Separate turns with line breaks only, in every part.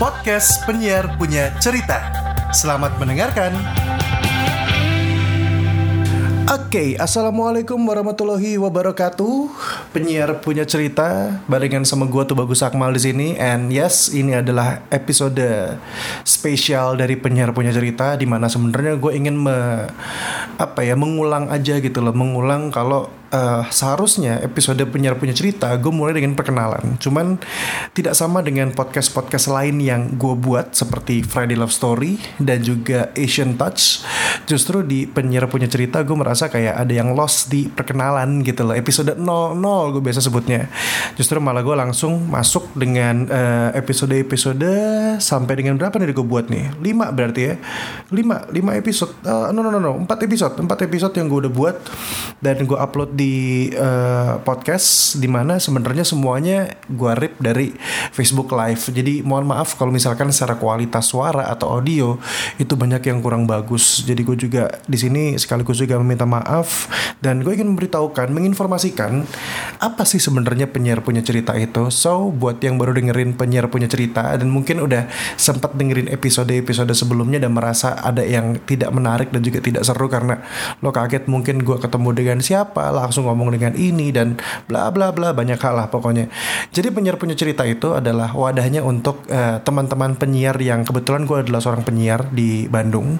podcast penyiar punya cerita. Selamat mendengarkan. Oke, assalamualaikum warahmatullahi wabarakatuh. Penyiar punya cerita barengan sama gua tuh bagus Akmal di sini. And yes, ini adalah episode spesial dari penyiar punya cerita di mana sebenarnya gue ingin me, apa ya mengulang aja gitu loh, mengulang kalau uh, seharusnya episode penyiar punya cerita gue mulai dengan perkenalan. Cuman tidak sama dengan podcast-podcast lain yang gue buat seperti Friday Love Story dan juga Asian Touch. Justru di penyiar punya cerita gue merasa kayak ada yang lost di perkenalan gitu loh. Episode 00 gue biasa sebutnya. Justru malah gue langsung masuk dengan uh, episode-episode sampai dengan berapa nih gue buat nih? 5 berarti ya. 5 5 episode. Uh, no no no no, 4 episode. 4 episode yang gue udah buat dan gue upload di uh, podcast di mana sebenarnya semuanya gue rip dari Facebook Live. Jadi mohon maaf kalau misalkan secara kualitas suara atau audio itu banyak yang kurang bagus. Jadi gue juga di sini sekaligus juga meminta maaf dan gue ingin memberitahukan, menginformasikan apa sih sebenarnya penyiar punya cerita itu. So buat yang baru dengerin penyiar punya cerita dan mungkin udah sempat dengerin episode-episode sebelumnya dan merasa ada yang tidak menarik dan juga tidak seru karena lo kaget mungkin gue ketemu dengan siapa lah langsung ngomong dengan ini dan bla bla bla banyak hal lah pokoknya. Jadi penyiar punya cerita itu adalah wadahnya untuk uh, teman-teman penyiar yang kebetulan gue adalah seorang penyiar di Bandung.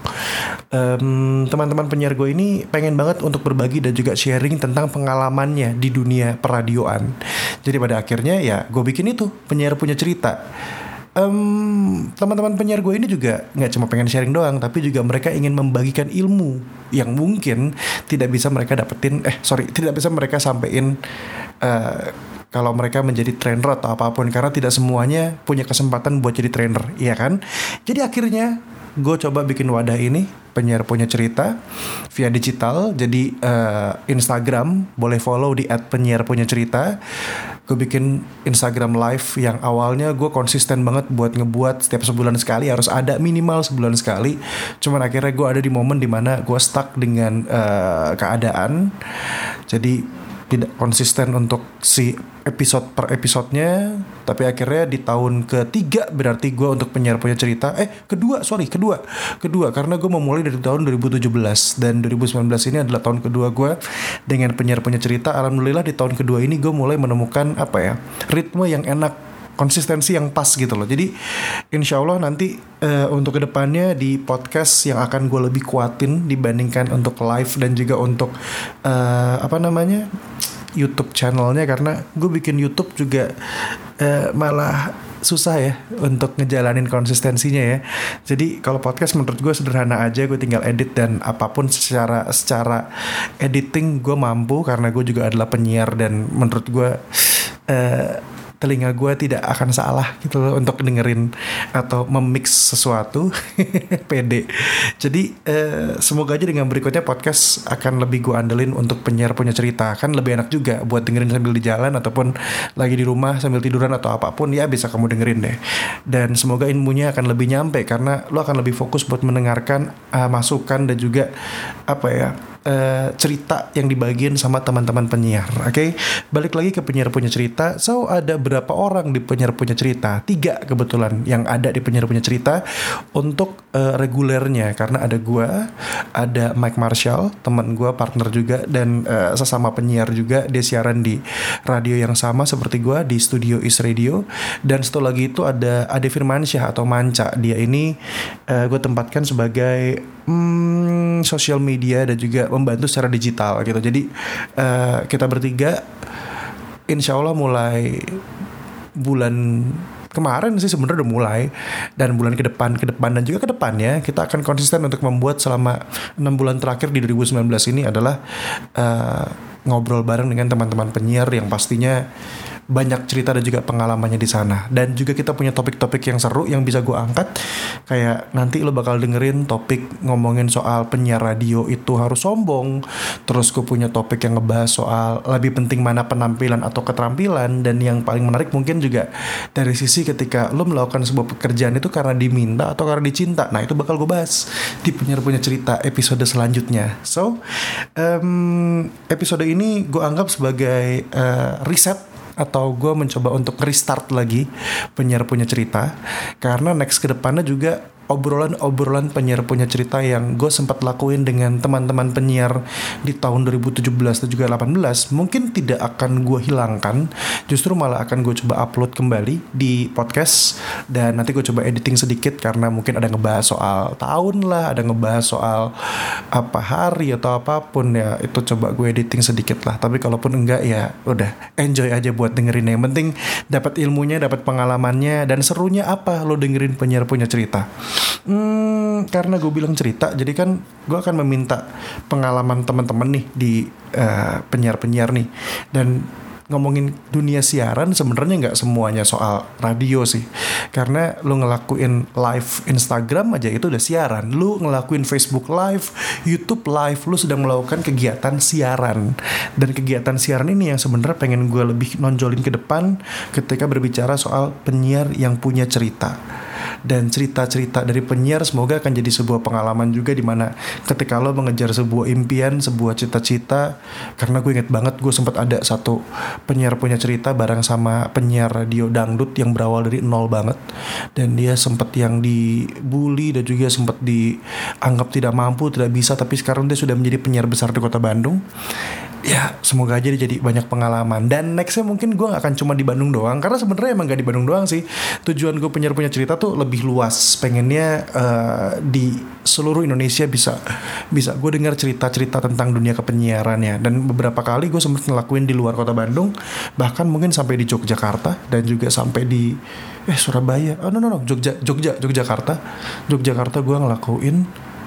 Um, teman-teman penyiar gue ini pengen banget untuk berbagi dan juga sharing tentang pengalamannya di dunia peradioan. Jadi pada akhirnya ya gue bikin itu penyiar punya cerita um, teman-teman penyiar gue ini juga nggak cuma pengen sharing doang, tapi juga mereka ingin membagikan ilmu yang mungkin tidak bisa mereka dapetin, eh sorry, tidak bisa mereka sampein uh, kalau mereka menjadi trainer atau apa pun karena tidak semuanya punya kesempatan buat jadi trainer, iya kan? Jadi akhirnya gue coba bikin wadah ini penyiar punya cerita via digital. Jadi uh, Instagram boleh follow di @penyiar punya cerita. Gue bikin Instagram live yang awalnya gue konsisten banget buat ngebuat setiap sebulan sekali. Harus ada minimal sebulan sekali. Cuman akhirnya gue ada di momen di mana gue stuck dengan uh, keadaan. Jadi tidak konsisten untuk si episode per episodenya tapi akhirnya di tahun ketiga berarti gue untuk penyiar punya cerita. Eh kedua sorry kedua. Kedua karena gue memulai dari tahun 2017 dan 2019 ini adalah tahun kedua gue dengan penyiar punya cerita. Alhamdulillah di tahun kedua ini gue mulai menemukan apa ya ritme yang enak konsistensi yang pas gitu loh. Jadi insya Allah nanti uh, untuk ke depannya di podcast yang akan gue lebih kuatin dibandingkan untuk live dan juga untuk uh, apa namanya YouTube channelnya karena gue bikin YouTube juga uh, malah susah ya untuk ngejalanin konsistensinya ya. Jadi kalau podcast menurut gue sederhana aja, gue tinggal edit dan apa pun secara secara editing gue mampu karena gue juga adalah penyiar dan menurut gue telinga gue tidak akan salah gitu loh untuk dengerin atau memix sesuatu. Pede. Jadi eh, semoga aja dengan berikutnya podcast akan lebih gue andelin untuk penyiar punya cerita. Kan lebih enak juga buat dengerin sambil di jalan ataupun lagi di rumah sambil tiduran atau apa pun ya bisa kamu dengerin deh. Dan semoga ilmunya akan lebih nyampe karena lo akan lebih fokus buat mendengarkan uh, masukan dan juga apa ya uh, cerita yang dibagiin sama teman-teman penyiar. Oke, okay? balik lagi ke penyiar punya cerita. So ada berapa orang di penyiar punya cerita? Tiga kebetulan yang ada di penyiar punya cerita untuk uh, regulernya karena ada gue, ada Mike Marshall, teman gue, partner juga dan uh, sesama penyiar juga. Dia siaran di radio yang sama seperti gue di studio Is Radio. Dan satu lagi itu ada Ade Firmansyah atau Manca. Dia ini uh, gue tempatkan sebagai hmm, sosial media dan juga membantu secara digital gitu. Jadi uh, kita bertiga, insya Allah mulai bulan kemarin sih sebenarnya udah mulai dan bulan ke depan ke depan dan juga ke depannya kita akan konsisten untuk membuat selama enam bulan terakhir di 2019 ini adalah uh, ngobrol bareng dengan teman-teman penyiar yang pastinya banyak cerita dan juga pengalamannya di sana. Dan juga kita punya topik-topik yang seru yang bisa gue angkat. Kayak nanti lo bakal dengerin topik ngomongin soal penyiar radio itu harus sombong. Terus gue punya topik yang ngebahas soal lebih penting mana penampilan atau keterampilan. Dan yang paling menarik mungkin juga dari sisi ketika lo melakukan sebuah pekerjaan itu karena diminta atau karena dicinta. Nah itu bakal gue bahas di penyiar punya cerita episode selanjutnya. So um, episode ini gue anggap sebagai uh, riset atau gue mencoba untuk restart lagi penyiar punya cerita. Karena next ke depannya juga obrolan-obrolan penyiar punya cerita yang gue sempat lakuin dengan teman-teman penyiar di tahun 2017 dan juga 18 mungkin tidak akan gue hilangkan justru malah akan gue coba upload kembali di podcast dan nanti gue coba editing sedikit karena mungkin ada ngebahas soal tahun lah ada ngebahas soal apa hari atau apa pun ya itu coba gue editing sedikit lah. Tapi kalaupun enggak ya udah enjoy aja buat dengerin. Yang penting dapat ilmunya dapat pengalamannya dan serunya apa lo dengerin penyiar punya cerita Hmm, karena gue bilang cerita, jadi kan gue akan meminta pengalaman teman-teman nih di uh, penyiar-penyiar nih. Dan ngomongin dunia siaran sebenarnya nggak semuanya soal radio sih. Karena lu ngelakuin live Instagram aja itu udah siaran. Lu ngelakuin Facebook live YouTube live lu sedang melakukan kegiatan siaran. Dan kegiatan siaran ini yang sebenarnya pengen gue lebih nonjolin ke depan ketika berbicara soal penyiar yang punya cerita dan cerita-cerita dari penyiar semoga akan jadi sebuah pengalaman juga di mana ketika lo mengejar sebuah impian, sebuah cita-cita karena gue inget banget gue sempat ada satu penyiar punya cerita bareng sama penyiar radio dangdut yang berawal dari nol banget. Dan dia sempat yang dibully dan juga sempat dianggap tidak mampu, tidak bisa tapi sekarang dia sudah menjadi penyiar besar di kota Bandung. Ya semoga aja dia jadi banyak pengalaman. Dan nextnya mungkin gue gak akan cuma di Bandung doang karena sebenarnya emang gak di Bandung doang sih. Tujuan gue penyiar punya cerita tuh lebih luas. Pengennya uh, di seluruh Indonesia bisa bisa. Gue dengar cerita-cerita tentang dunia kepenyiarannya. Dan beberapa kali gue sempat ngelakuin di luar kota Bandung bahkan mungkin sampai di Yogyakarta dan juga sampai di eh Surabaya. Oh no no no. Jogja Jogja Yogyakarta. Yogyakarta gue ngelakuin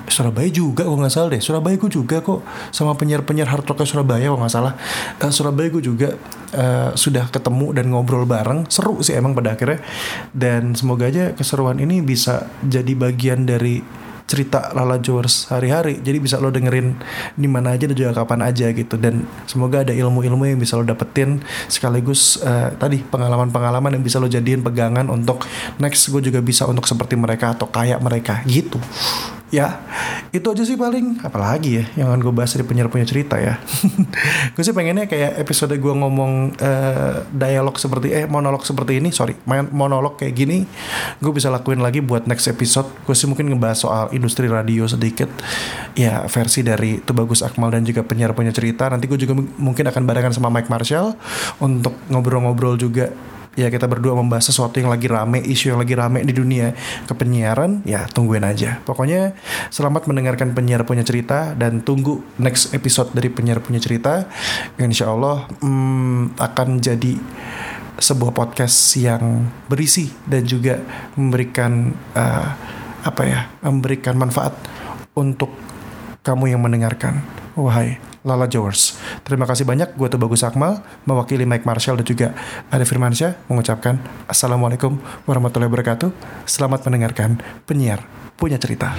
Surabaya juga kok nggak salah deh. Surabaya gue juga kok sama penyiar-penyiar hard rock Surabaya kok nggak salah. Uh, Surabaya gue juga uh, sudah ketemu dan ngobrol bareng. Seru sih emang pada akhirnya. Dan semoga aja keseruan ini bisa jadi bagian dari cerita Lala Jowers hari-hari jadi bisa lo dengerin di mana aja dan juga kapan aja gitu. Dan semoga ada ilmu-ilmu yang bisa lo dapetin. Sekaligus uh, tadi pengalaman-pengalaman yang bisa lo jadiin pegangan untuk next. Gue juga bisa untuk seperti mereka atau kayak mereka gitu ya itu aja sih paling. Apalagi ya yang akan gue bahas dari penyiar punya cerita ya. Gue sih pengennya kayak episode gue ngomong uh, dialog seperti eh monolog seperti ini sorry monolog kayak gini gue bisa lakuin lagi buat next episode. Gue sih mungkin ngebahas soal industri radio sedikit. Ya versi dari Tubagus Akmal dan juga penyiar punya cerita. Nanti gue juga mungkin akan barengan sama Mike Marshall untuk ngobrol-ngobrol juga ya kita berdua membahas sesuatu yang lagi rame, isu yang lagi rame di dunia kepenyiaran, ya tungguin aja. Pokoknya selamat mendengarkan penyiar punya cerita dan tunggu next episode dari penyiar punya cerita. Insya Allah hmm, akan jadi sebuah podcast yang berisi dan juga memberikan uh, apa ya, memberikan manfaat untuk kamu yang mendengarkan. Wahai Lala Jowers. Terima kasih banyak. Gue Bagus Akmal, mewakili Mike Marshall dan juga Ade Firmansyah mengucapkan Assalamualaikum warahmatullahi wabarakatuh. Selamat mendengarkan penyiar punya cerita.